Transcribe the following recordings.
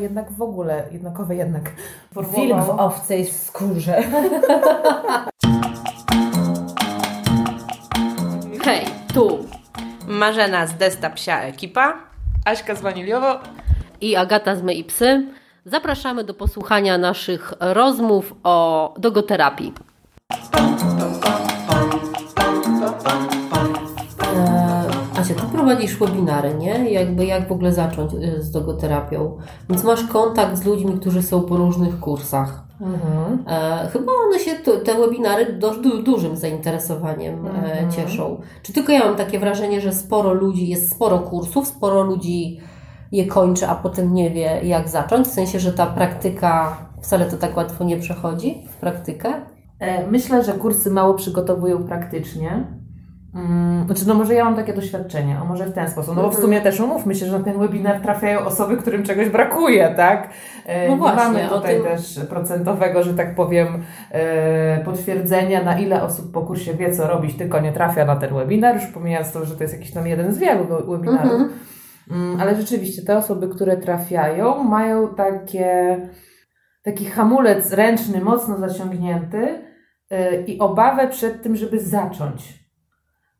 jednak w ogóle, jednakowe jednak Wilk w owcej skórze. Hej, tu Marzena z Desta Psia Ekipa, Aśka z Waniliowo i Agata z My i Psy. Zapraszamy do posłuchania naszych rozmów o dogoterapii. Prowadzisz webinary, nie? Jakby jak w ogóle zacząć y, z dogoterapią. Więc masz kontakt z ludźmi, którzy są po różnych kursach. Mhm. E, chyba one się, te webinary dość du dużym zainteresowaniem e, mhm. cieszą. Czy tylko ja mam takie wrażenie, że sporo ludzi, jest sporo kursów, sporo ludzi je kończy, a potem nie wie jak zacząć? W sensie, że ta praktyka wcale to tak łatwo nie przechodzi w praktykę? E, myślę, że kursy mało przygotowują praktycznie. Hmm, znaczy, no może ja mam takie doświadczenie, a może w ten sposób. No bo w sumie też umówmy się, że na ten webinar trafiają osoby, którym czegoś brakuje, tak? E, no właśnie, mamy tutaj tym... też procentowego, że tak powiem, e, potwierdzenia, na ile osób po kursie wie, co robić, tylko nie trafia na ten webinar, już pomijając to, że to jest jakiś tam jeden z wielu webinarów. Mhm. Mm, ale rzeczywiście te osoby, które trafiają, mają takie, taki hamulec ręczny mocno zaciągnięty e, i obawę przed tym, żeby zacząć.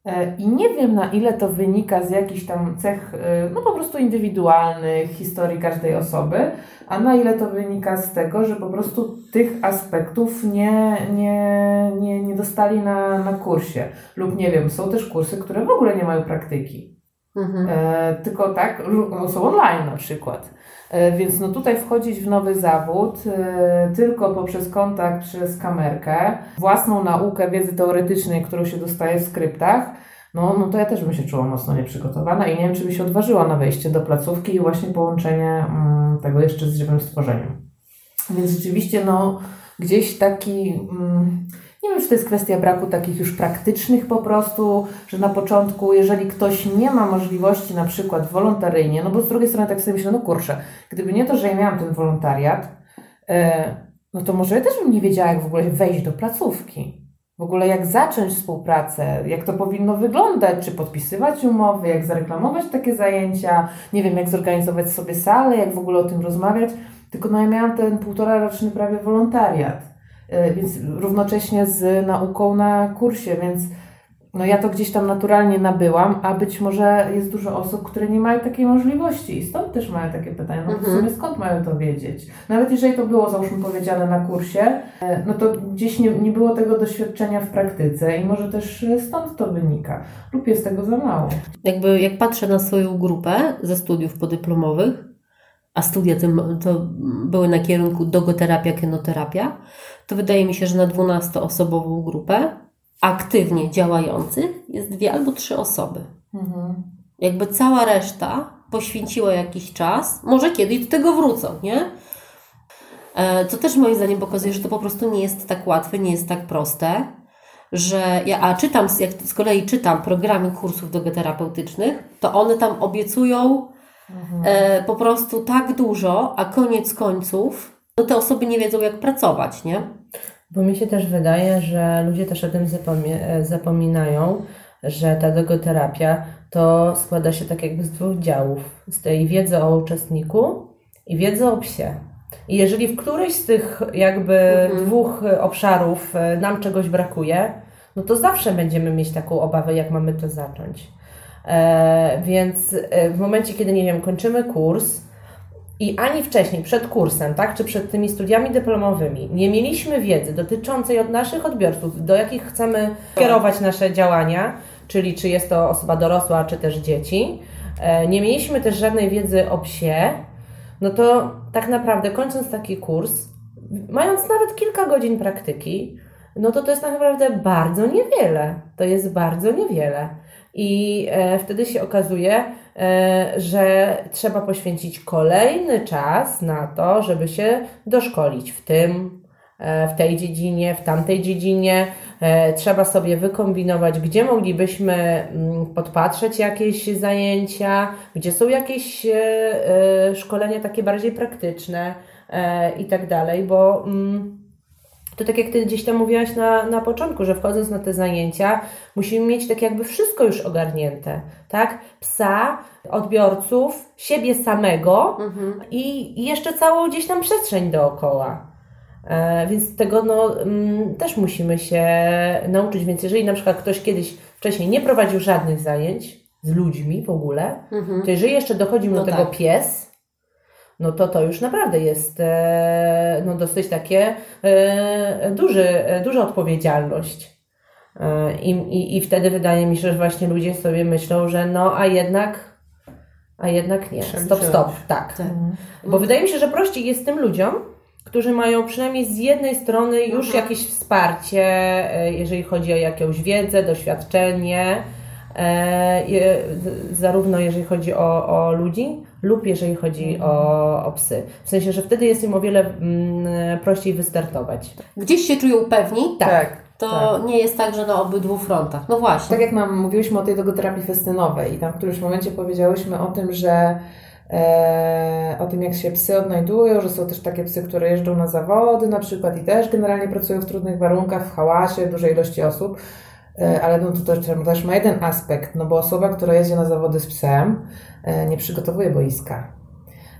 E, I nie wiem, na ile to wynika z jakichś tam cech, e, no po prostu indywidualnych, historii każdej osoby, a na ile to wynika z tego, że po prostu tych aspektów nie, nie, nie, nie dostali na, na kursie. Lub nie wiem, są też kursy, które w ogóle nie mają praktyki. Mhm. E, tylko tak, są online na przykład. E, więc no tutaj wchodzić w nowy zawód e, tylko poprzez kontakt przez kamerkę, własną naukę wiedzy teoretycznej, którą się dostaje w skryptach, no, no to ja też bym się czuła mocno nieprzygotowana i nie wiem, czy by się odważyła na wejście do placówki i właśnie połączenie mm, tego jeszcze z żywym stworzeniem. Więc rzeczywiście, no, gdzieś taki. Mm, nie wiem, czy to jest kwestia braku takich już praktycznych po prostu, że na początku, jeżeli ktoś nie ma możliwości na przykład wolontaryjnie, no bo z drugiej strony tak sobie myślę, no kurczę, gdyby nie to, że ja miałam ten wolontariat, e, no to może ja też bym nie wiedziała, jak w ogóle wejść do placówki. W ogóle jak zacząć współpracę, jak to powinno wyglądać, czy podpisywać umowy, jak zareklamować takie zajęcia, nie wiem, jak zorganizować sobie salę, jak w ogóle o tym rozmawiać. Tylko no ja miałam ten półtora roczny prawie wolontariat. E, więc równocześnie z nauką na kursie, więc no ja to gdzieś tam naturalnie nabyłam, a być może jest dużo osób, które nie mają takiej możliwości i stąd też mają takie pytania, no mhm. w sumie skąd mają to wiedzieć? Nawet jeżeli to było załóżmy powiedziane na kursie, e, no to gdzieś nie, nie było tego doświadczenia w praktyce i może też stąd to wynika lub jest tego za mało. Jakby jak patrzę na swoją grupę ze studiów podyplomowych, a studia to były na kierunku dogoterapia, kenoterapia, to wydaje mi się, że na 12-osobową grupę aktywnie działających jest dwie albo trzy osoby. Mhm. Jakby cała reszta poświęciła jakiś czas, może kiedyś do tego wrócą, nie? To e, też moim zdaniem pokazuje, że to po prostu nie jest tak łatwe, nie jest tak proste, że ja, a czytam, jak z kolei czytam programy kursów dogeterapeutycznych, to one tam obiecują mhm. e, po prostu tak dużo, a koniec końców no te osoby nie wiedzą, jak pracować, nie? Bo mi się też wydaje, że ludzie też o tym zapominają, że ta logoterapia to składa się tak jakby z dwóch działów. Z tej wiedzy o uczestniku i wiedzy o psie. I jeżeli w którejś z tych jakby mhm. dwóch obszarów e, nam czegoś brakuje, no to zawsze będziemy mieć taką obawę, jak mamy to zacząć. E, więc e, w momencie, kiedy, nie wiem, kończymy kurs, i ani wcześniej, przed kursem, tak, czy przed tymi studiami dyplomowymi, nie mieliśmy wiedzy dotyczącej od naszych odbiorców, do jakich chcemy kierować nasze działania, czyli czy jest to osoba dorosła, czy też dzieci. E, nie mieliśmy też żadnej wiedzy o psie, no to tak naprawdę kończąc taki kurs, mając nawet kilka godzin praktyki, no to to jest tak naprawdę bardzo niewiele. To jest bardzo niewiele. I e, wtedy się okazuje, e, że trzeba poświęcić kolejny czas na to, żeby się doszkolić w tym, e, w tej dziedzinie, w tamtej dziedzinie. Trzeba sobie wykombinować, gdzie moglibyśmy mm, podpatrzeć jakieś zajęcia, gdzie są jakieś szkolenia takie bardziej praktyczne i tak dalej, bo mm, to tak jak Ty gdzieś tam mówiłaś na, na początku, że wchodząc na te zajęcia, musimy mieć tak jakby wszystko już ogarnięte, tak? Psa, odbiorców, siebie samego i, i jeszcze całą gdzieś tam przestrzeń dookoła. E, więc tego no, mm, też musimy się nauczyć. Więc jeżeli na przykład ktoś kiedyś wcześniej nie prowadził żadnych zajęć z ludźmi w ogóle, to jeżeli jeszcze dochodzi mu No do tego tak. pies, no to to już naprawdę jest e, no dosyć takie e, duży, e, duża odpowiedzialność. I, i, I wtedy wydaje mi się, że właśnie ludzie sobie myślą, że no a jednak, a jednak nie. Stop, stop, tak. Tak. Bo wydaje mi się, że prościej jest tym ludziom, którzy mają przynajmniej z jednej strony już jakieś wsparcie, jeżeli chodzi o jakąś wiedzę, doświadczenie, zarówno jeżeli chodzi o, o ludzi, lub jeżeli chodzi o, o psy. W sensie, że wtedy jest im o wiele mm, prościej wystartować. Gdzieś się czują pewni, Tak. to nie jest tak, że na obydwu frontach. No właśnie. Tak jak nam mówiłyśmy o tej logoterapii festynowej i tam w którymś momencie powiedziałyśmy o tym, że e, o tym jak się psy odnajdują, że są też takie psy, które jeżdżą na zawody na przykład i też generalnie pracują w trudnych warunkach, w hałasie, dużej ilości osób. E, Ale no to też, też ma jeden aspekt, no bo osoba, która jedzie na zawody z psem, e, nie przygotowuje boiska.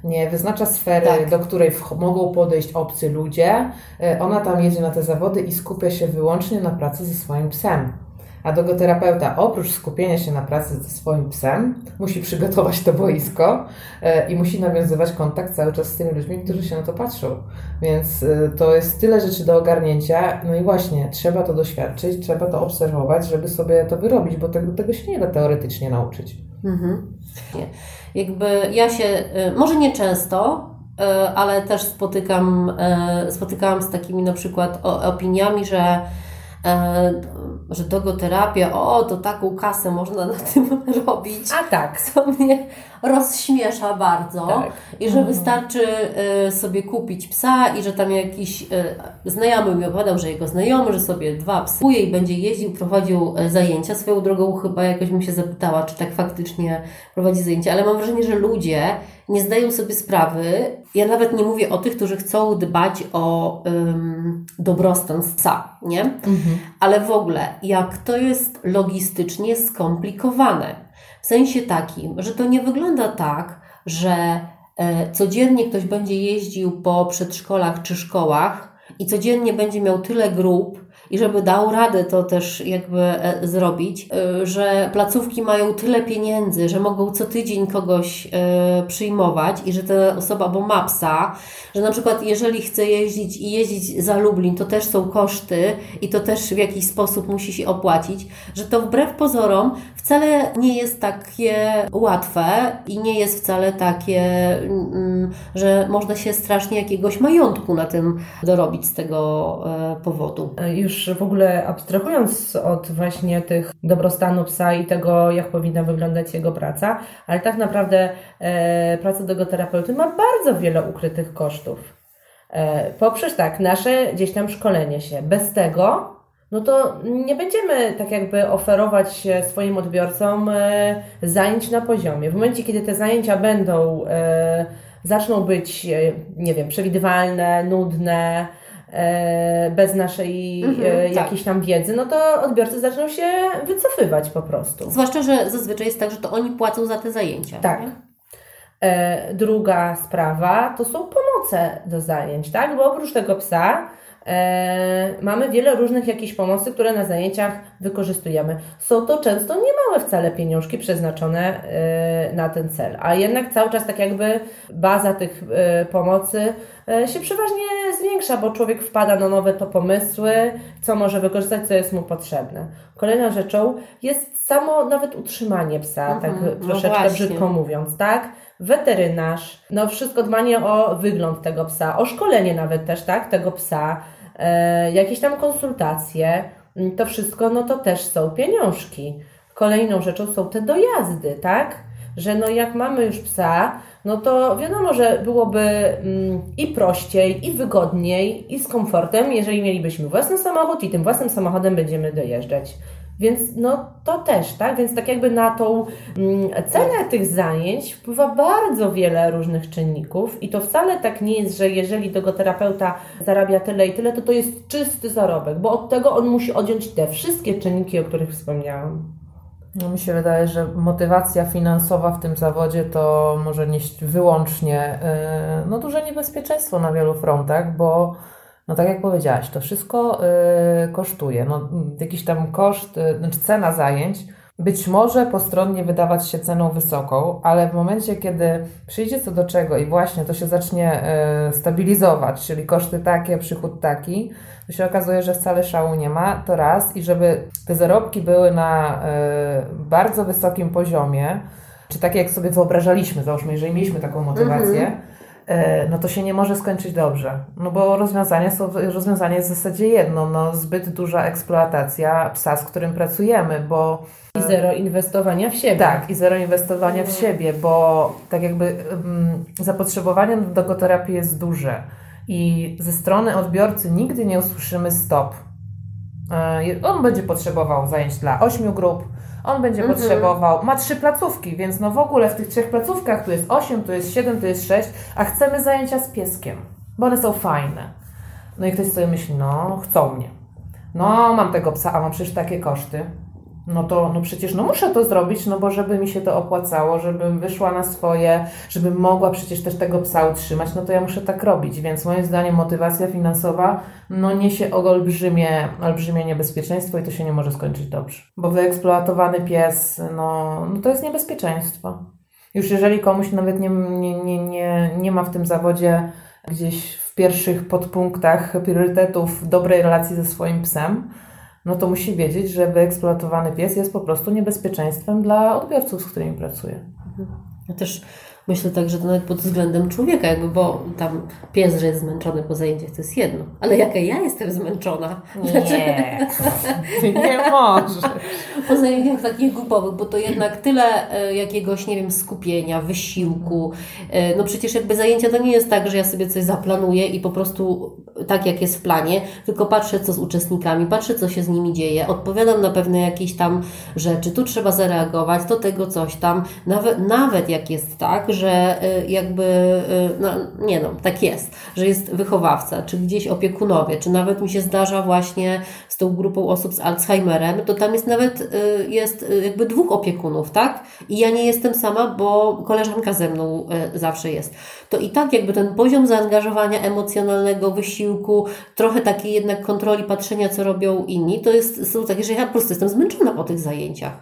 Nie wyznacza sfery, Tak. do której mogą podejść obcy ludzie. E, Ona tam jedzie na te zawody i skupia się wyłącznie na pracy ze swoim psem. A dogoterapeuta oprócz skupienia się na pracy ze swoim psem, musi przygotować to boisko e, i musi nawiązywać kontakt cały czas z tymi ludźmi, którzy się na to patrzą. Więc e, to jest tyle rzeczy do ogarnięcia. No i właśnie, trzeba to doświadczyć, trzeba to obserwować, żeby sobie to wyrobić, bo tego, tego się nie da teoretycznie nauczyć. Mhm. Jakby ja się, y, może nie często, ale też spotykam, spotykałam z takimi na przykład opiniami, że że dogoterapia, o, to taką kasę można na tym robić. A tak. Co mnie rozśmiesza bardzo. Tak. I że wystarczy y, sobie kupić psa i że tam jakiś y, znajomy mi opowiadał, że jego znajomy, że sobie dwa psuje i będzie jeździł, prowadził zajęcia. Swoją drogą chyba jakoś bym się zapytała, czy tak faktycznie prowadzi zajęcia, ale mam wrażenie, że ludzie nie zdają sobie sprawy. Ja nawet nie mówię o tych, którzy chcą dbać o ym, dobrostan psa, nie? Ale w ogóle, jak to jest logistycznie skomplikowane. W sensie takim, że to nie wygląda tak, że e, codziennie ktoś będzie jeździł po przedszkolach czy szkołach i codziennie będzie miał tyle grup, i żeby dał radę to też jakby e, zrobić, e, że placówki mają tyle pieniędzy, że mogą co tydzień kogoś e, przyjmować i że ta osoba, bo ma psa, że na przykład jeżeli chce jeździć i jeździć za Lublin, to też są koszty i to też w jakiś sposób musi się opłacić, że to wbrew pozorom wcale nie jest takie łatwe i nie jest wcale takie, mm, że można się strasznie jakiegoś majątku na tym dorobić z tego powodu. Już w ogóle abstrahując od właśnie tych dobrostanu psa i tego, jak powinna wyglądać jego praca, ale tak naprawdę e, praca dogoterapeuty ma bardzo wiele ukrytych kosztów. E, poprzez tak, nasze gdzieś tam szkolenie się. Bez tego, no to nie będziemy tak jakby oferować swoim odbiorcom e, zajęć na poziomie. W momencie, kiedy te zajęcia będą, e, zaczną być, e, nie wiem, przewidywalne, nudne, bez naszej Mhm, e, tak. jakiejś tam wiedzy, no to odbiorcy zaczną się wycofywać po prostu. Zwłaszcza, że zazwyczaj jest tak, że to oni płacą za te zajęcia. Tak. nie? E, druga sprawa to są pomoce do zajęć, tak? Bo oprócz tego psa e, mamy wiele różnych jakichś pomocy, które na zajęciach wykorzystujemy. Są to często niemałe wcale pieniążki przeznaczone e, na ten cel, a jednak cały czas tak jakby baza tych e, pomocy e, się przeważnie zwiększa, bo człowiek wpada na nowe to pomysły, co może wykorzystać, co jest mu potrzebne. Kolejną rzeczą jest samo nawet utrzymanie psa, Mhm, tak no troszeczkę właśnie. brzydko mówiąc, tak? Weterynarz, no wszystko dbanie o wygląd tego psa, o szkolenie nawet też, tak? Tego psa, e, jakieś tam konsultacje, to wszystko, no to też są pieniążki. Kolejną rzeczą są te dojazdy, tak? Że no jak mamy już psa, no to wiadomo, że byłoby mm, i prościej, i wygodniej, i z komfortem, jeżeli mielibyśmy własny samochód i tym własnym samochodem będziemy dojeżdżać. Więc no to też, tak? Więc tak jakby na tą mm, cenę tych zajęć wpływa bardzo wiele różnych czynników i to wcale tak nie jest, że jeżeli dogoterapeuta zarabia tyle i tyle, to to jest czysty zarobek, bo od tego on musi odjąć te wszystkie czynniki, o których wspomniałam. No mi się wydaje, że motywacja finansowa w tym zawodzie to może nieść wyłącznie yy, no, duże niebezpieczeństwo na wielu frontach, bo no tak jak powiedziałaś, to wszystko yy, kosztuje. No, jakiś tam koszt, yy, znaczy cena zajęć być może postronnie wydawać się ceną wysoką, ale w momencie, kiedy przyjdzie co do czego i właśnie to się zacznie yy, stabilizować, czyli koszty takie, przychód taki, to się okazuje, że wcale szału nie ma, to raz. I żeby te zarobki były na bardzo wysokim poziomie, czy takie jak sobie wyobrażaliśmy, załóżmy, jeżeli mieliśmy taką motywację, E, no to się nie może skończyć dobrze. No bo rozwiązanie, są, rozwiązanie jest w zasadzie jedno, no zbyt duża eksploatacja psa, z którym pracujemy, bo... I zero inwestowania w siebie. Tak, i zero inwestowania w siebie, bo tak jakby um, zapotrzebowanie do dogoterapii jest duże i ze strony odbiorcy nigdy nie usłyszymy stop. E, on będzie potrzebował zajęć dla ośmiu grup, on będzie mhm. potrzebował, ma trzy placówki, więc no w ogóle w tych trzech placówkach tu jest osiem, tu jest siedem, tu jest sześć, a chcemy zajęcia z pieskiem, bo one są fajne. No i ktoś sobie myśli, no chcą mnie. No mam tego psa, a mam przecież takie koszty no to no przecież no muszę to zrobić, no bo żeby mi się to opłacało, żebym wyszła na swoje, żebym mogła przecież też tego psa utrzymać, no to ja muszę tak robić. Więc moim zdaniem motywacja finansowa no niesie olbrzymie, olbrzymie niebezpieczeństwo i to się nie może skończyć dobrze. Bo wyeksploatowany pies, no, no to jest niebezpieczeństwo. Już jeżeli komuś nawet nie, nie, nie, nie, nie ma w tym zawodzie gdzieś w pierwszych podpunktach priorytetów dobrej relacji ze swoim psem, no to musi wiedzieć, że wyeksploatowany pies jest po prostu niebezpieczeństwem dla odbiorców, z którymi pracuje. Ja też Myślę tak, że to nawet pod względem człowieka, jakby, bo tam pies, że jest zmęczony po zajęciach, to jest jedno. Ale jaka ja jestem zmęczona? Nie, znaczy... nie może. Po zajęciach takich grupowych, bo to jednak tyle e, jakiegoś, nie wiem, skupienia, wysiłku. E, no przecież jakby zajęcia to nie jest tak, że ja sobie coś zaplanuję i po prostu tak jak jest w planie, tylko patrzę, co z uczestnikami, patrzę, co się z nimi dzieje, odpowiadam na pewne jakieś tam rzeczy, tu trzeba zareagować, do tego coś tam. Nawet, nawet jak jest tak, że y, jakby, y, no nie no, tak jest, że jest wychowawca, czy gdzieś opiekunowie, czy nawet mi się zdarza właśnie z tą grupą osób z Alzheimerem, to tam jest nawet, y, jest jakby dwóch opiekunów, tak? I ja nie jestem sama, bo koleżanka ze mną zawsze jest. To i tak jakby ten poziom zaangażowania emocjonalnego, wysiłku, trochę takiej jednak kontroli, patrzenia, co robią inni, to jest, są takie, że ja po prostu jestem zmęczona po tych zajęciach.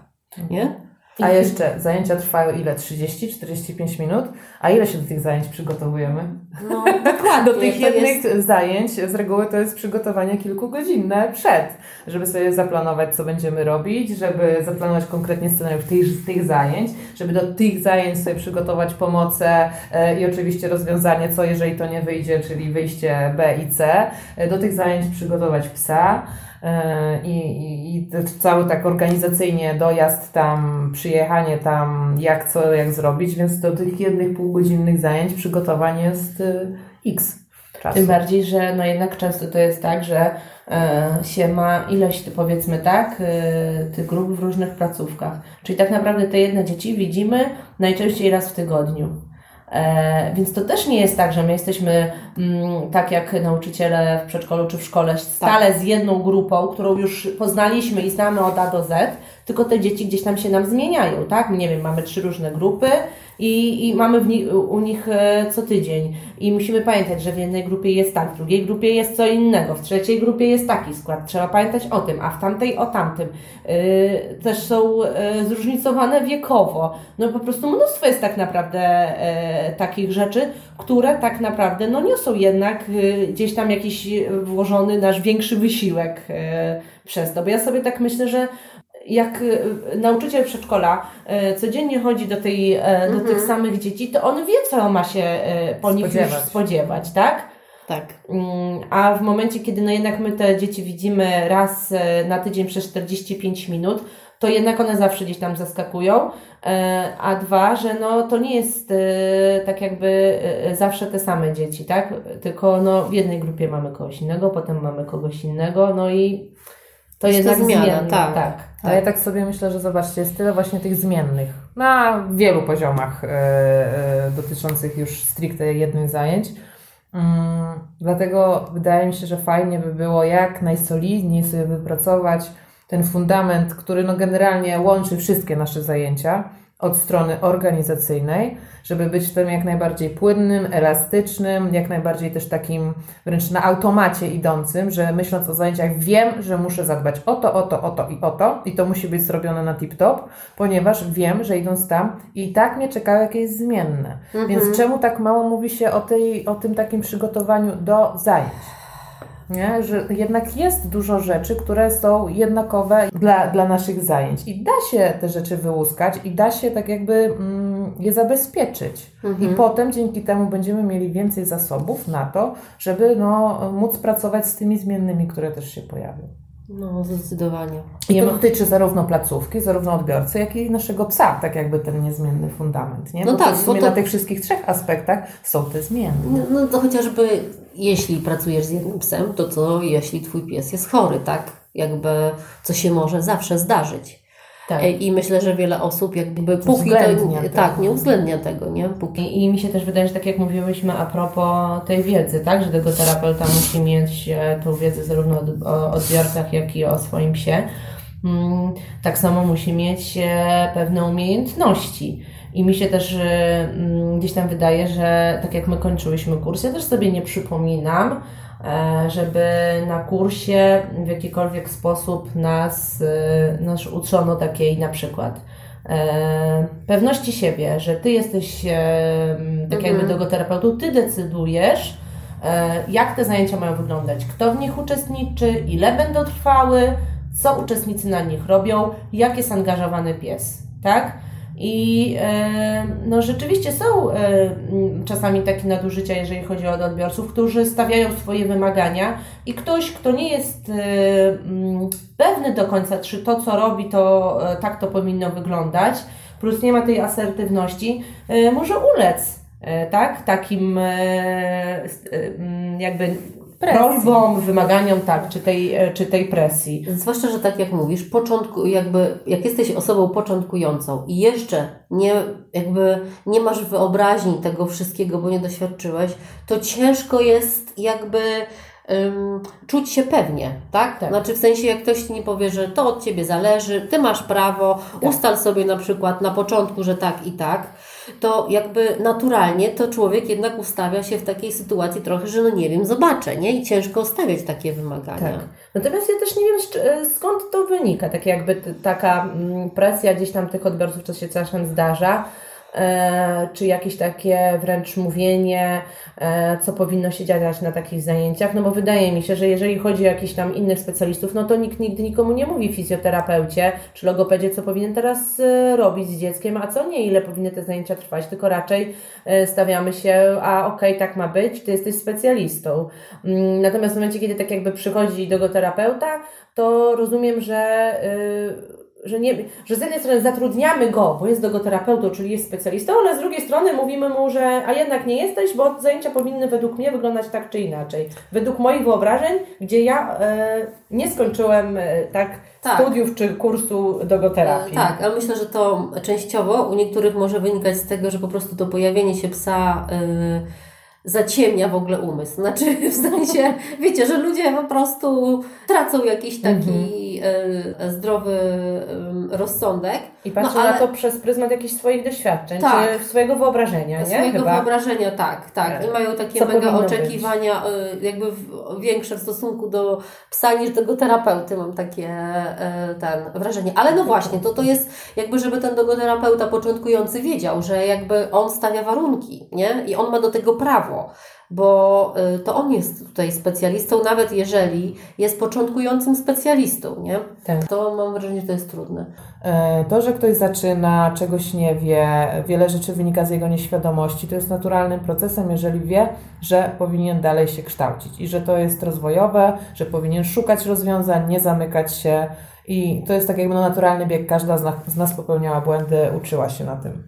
Nie? A jeszcze zajęcia trwają ile? 30-45 minut? A ile się do tych zajęć przygotowujemy? No, dokładnie. Do tych jednych jest... zajęć z reguły to jest przygotowanie kilkugodzinne przed, żeby sobie zaplanować, co będziemy robić, żeby zaplanować konkretnie scenariusz tych, tych zajęć, żeby do tych zajęć sobie przygotować pomoce e, i oczywiście rozwiązanie, co jeżeli to nie wyjdzie, czyli wyjście B i C. E, do tych zajęć przygotować psa. E, i, i, i cały tak organizacyjnie dojazd tam, przyjechanie tam, jak co, jak zrobić, więc do tych jednych półgodzinnych zajęć przygotowanie jest y, x czasu. Tym bardziej, że no jednak często to jest tak, że e, się ma ilość, powiedzmy tak, e, tych grup w różnych placówkach. Czyli tak naprawdę te jedne dzieci widzimy najczęściej raz w tygodniu. E, więc to też nie jest tak, że my jesteśmy mm, tak jak nauczyciele w przedszkolu czy w szkole stale tak. z jedną grupą, którą już poznaliśmy i znamy od A do Z, tylko te dzieci gdzieś tam się nam zmieniają, tak? Nie wiem, mamy trzy różne grupy i, i mamy w u nich e, co tydzień. I musimy pamiętać, że w jednej grupie jest tak, w drugiej grupie jest co innego, w trzeciej grupie jest taki skład. Trzeba pamiętać o tym, a w tamtej o tamtym. Yy, też są yy, zróżnicowane wiekowo. No po prostu mnóstwo jest tak naprawdę yy, takich rzeczy, które tak naprawdę no niosą jednak gdzieś tam jakiś włożony nasz większy wysiłek przez to. Bo ja sobie tak myślę, że jak y, nauczyciel przedszkola y, codziennie chodzi do, tej, -hmm. do tych mhm. samych dzieci, to on wie, co ma się po nich spodziewać, spodziewać tak? Tak. Mm, a w momencie, kiedy no jednak my te dzieci widzimy raz na tydzień przez 45 minut, to jednak one zawsze gdzieś tam zaskakują. A dwa, że no to nie jest tak jakby zawsze te same dzieci, tak? Tylko no w jednej grupie mamy kogoś innego, potem mamy kogoś innego, no i to jest jednak zmiana, zmiennie. tak. tak. A ja tak sobie myślę, że zobaczcie, jest tyle właśnie tych zmiennych na wielu poziomach e, e, dotyczących już stricte jednych zajęć. Mm, dlatego wydaje mi się, że fajnie by było jak najsolidniej sobie wypracować ten fundament, który no generalnie łączy wszystkie nasze zajęcia od strony organizacyjnej, żeby być w tym jak najbardziej płynnym, elastycznym, jak najbardziej też takim wręcz na automacie idącym, że myśląc o zajęciach wiem, że muszę zadbać o to, o to, o to i o to i to musi być zrobione na tip-top, ponieważ wiem, że idąc tam i tak mnie czekają jakieś zmienne. Więc czemu tak mało mówi się o, tej, o tym takim przygotowaniu do zajęć? Nie? Że jednak jest dużo rzeczy, które są jednakowe dla, dla naszych zajęć i da się te rzeczy wyłuskać i da się tak jakby mm, je zabezpieczyć. I potem dzięki temu będziemy mieli więcej zasobów na to, żeby no, móc pracować z tymi zmiennymi, które też się pojawią. No, zdecydowanie. I to dotyczy zarówno placówki, zarówno odbiorcy, jak i naszego psa, tak jakby ten niezmienny fundament. Nie? No bo tak, to w sumie bo to- na tych wszystkich trzech aspektach są te zmienne. No, no to chociażby jeśli pracujesz z jednym psem, to co jeśli twój pies jest chory, tak? Jakby co się może zawsze zdarzyć. Tak. E, I myślę, że wiele osób jakby póki to, tego. tak, nie uwzględnia tego, nie? Póki I, I mi się też wydaje, że tak jak mówiłyśmy a propos tej wiedzy, tak, że tego terapeuta musi mieć e, tą wiedzę zarówno od, o odbiorcach, jak i o swoim psie. Mm, Tak samo musi mieć e, pewne umiejętności. I mi się też mm, gdzieś tam wydaje, że tak jak my kończyłyśmy kurs, ja też sobie nie przypominam, żeby na kursie w jakikolwiek sposób nas, e, nas uczono takiej na przykład e, pewności siebie, że ty jesteś e, tak jakby dogoterapeutą, ty decydujesz, e, jak te zajęcia mają wyglądać, kto w nich uczestniczy, ile będą trwały, co uczestnicy na nich robią, jak jest angażowany pies, tak? I e, no rzeczywiście są e, czasami takie nadużycia, jeżeli chodzi o odbiorców, którzy stawiają swoje wymagania i ktoś, kto nie jest e, pewny do końca, czy to, co robi, to tak to powinno wyglądać, plus nie ma tej asertywności, może ulec tak, takim jakby. Prośbom, wymaganiom, tak, czy tej, e, czy tej presji. Zwłaszcza, że tak jak mówisz, początku, jakby, jak jesteś osobą początkującą i jeszcze nie, jakby nie masz wyobraźni tego wszystkiego, bo nie doświadczyłeś, to ciężko jest jakby ym, czuć się pewnie, tak? Tak. Znaczy w sensie, jak ktoś Ci nie powie, że to od Ciebie zależy, Ty masz prawo, ustal sobie na przykład na początku, że tak i tak, to jakby naturalnie to człowiek jednak ustawia się w takiej sytuacji trochę, że no nie wiem, zobaczę, nie? I ciężko stawiać takie wymagania. Tak. Natomiast ja też nie wiem, e, skąd to wynika. Tak jakby taka mm, presja gdzieś tam tych odbiorców, co się czasem zdarza, czy jakieś takie wręcz mówienie, e, co powinno się dziać na takich zajęciach. No bo wydaje mi się, że jeżeli chodzi o jakichś tam innych specjalistów, no to nikt nigdy nikomu nie mówi fizjoterapeucie czy logopedzie, co powinien teraz e, robić z dzieckiem, a co nie, ile powinny te zajęcia trwać, tylko raczej e, stawiamy się, a okej, tak ma być, ty jesteś specjalistą. Mm, Natomiast w momencie, kiedy tak jakby przychodzi do go terapeuta, to rozumiem, że, że, nie, że z jednej strony zatrudniamy go, bo jest dogoterapeutą, czyli jest specjalistą, ale z drugiej strony mówimy mu, że a jednak nie jesteś, bo zajęcia powinny według mnie wyglądać tak czy inaczej. Według moich wyobrażeń, gdzie ja e, nie skończyłem e, tak, Tak. studiów czy kursu dogoterapii. E, Tak, ale myślę, że to częściowo u niektórych może wynikać z tego, że po prostu to pojawienie się psa y, zaciemnia w ogóle umysł. Znaczy, w sensie, wiecie, że ludzie po prostu tracą jakiś taki y, zdrowy y, rozsądek. I patrzę No, ale- na to przez pryzmat jakichś swoich doświadczeń, Tak. czy swojego wyobrażenia, nie? Swojego Chyba. wyobrażenia, tak, tak. Tak. I mają takie Co mega być. oczekiwania, y, jakby większe w stosunku do psa niż do tego terapeuty, mam takie y, ten, wrażenie. Ale no właśnie, to to jest jakby, żeby ten dogoterapeuta początkujący wiedział, że jakby on stawia warunki, nie? I on ma do tego prawo. Bo y, to on jest tutaj specjalistą, nawet jeżeli jest początkującym specjalistą, nie? Tak. To mam wrażenie, że to jest trudne. E, To, że ktoś zaczyna, czegoś nie wie, wiele rzeczy wynika z jego nieświadomości, to jest naturalnym procesem, jeżeli wie, że powinien dalej się kształcić i że to jest rozwojowe, że powinien szukać rozwiązań, nie zamykać się. I to jest tak jakby no naturalny bieg. Każda z nas, z nas popełniała błędy, uczyła się na tym.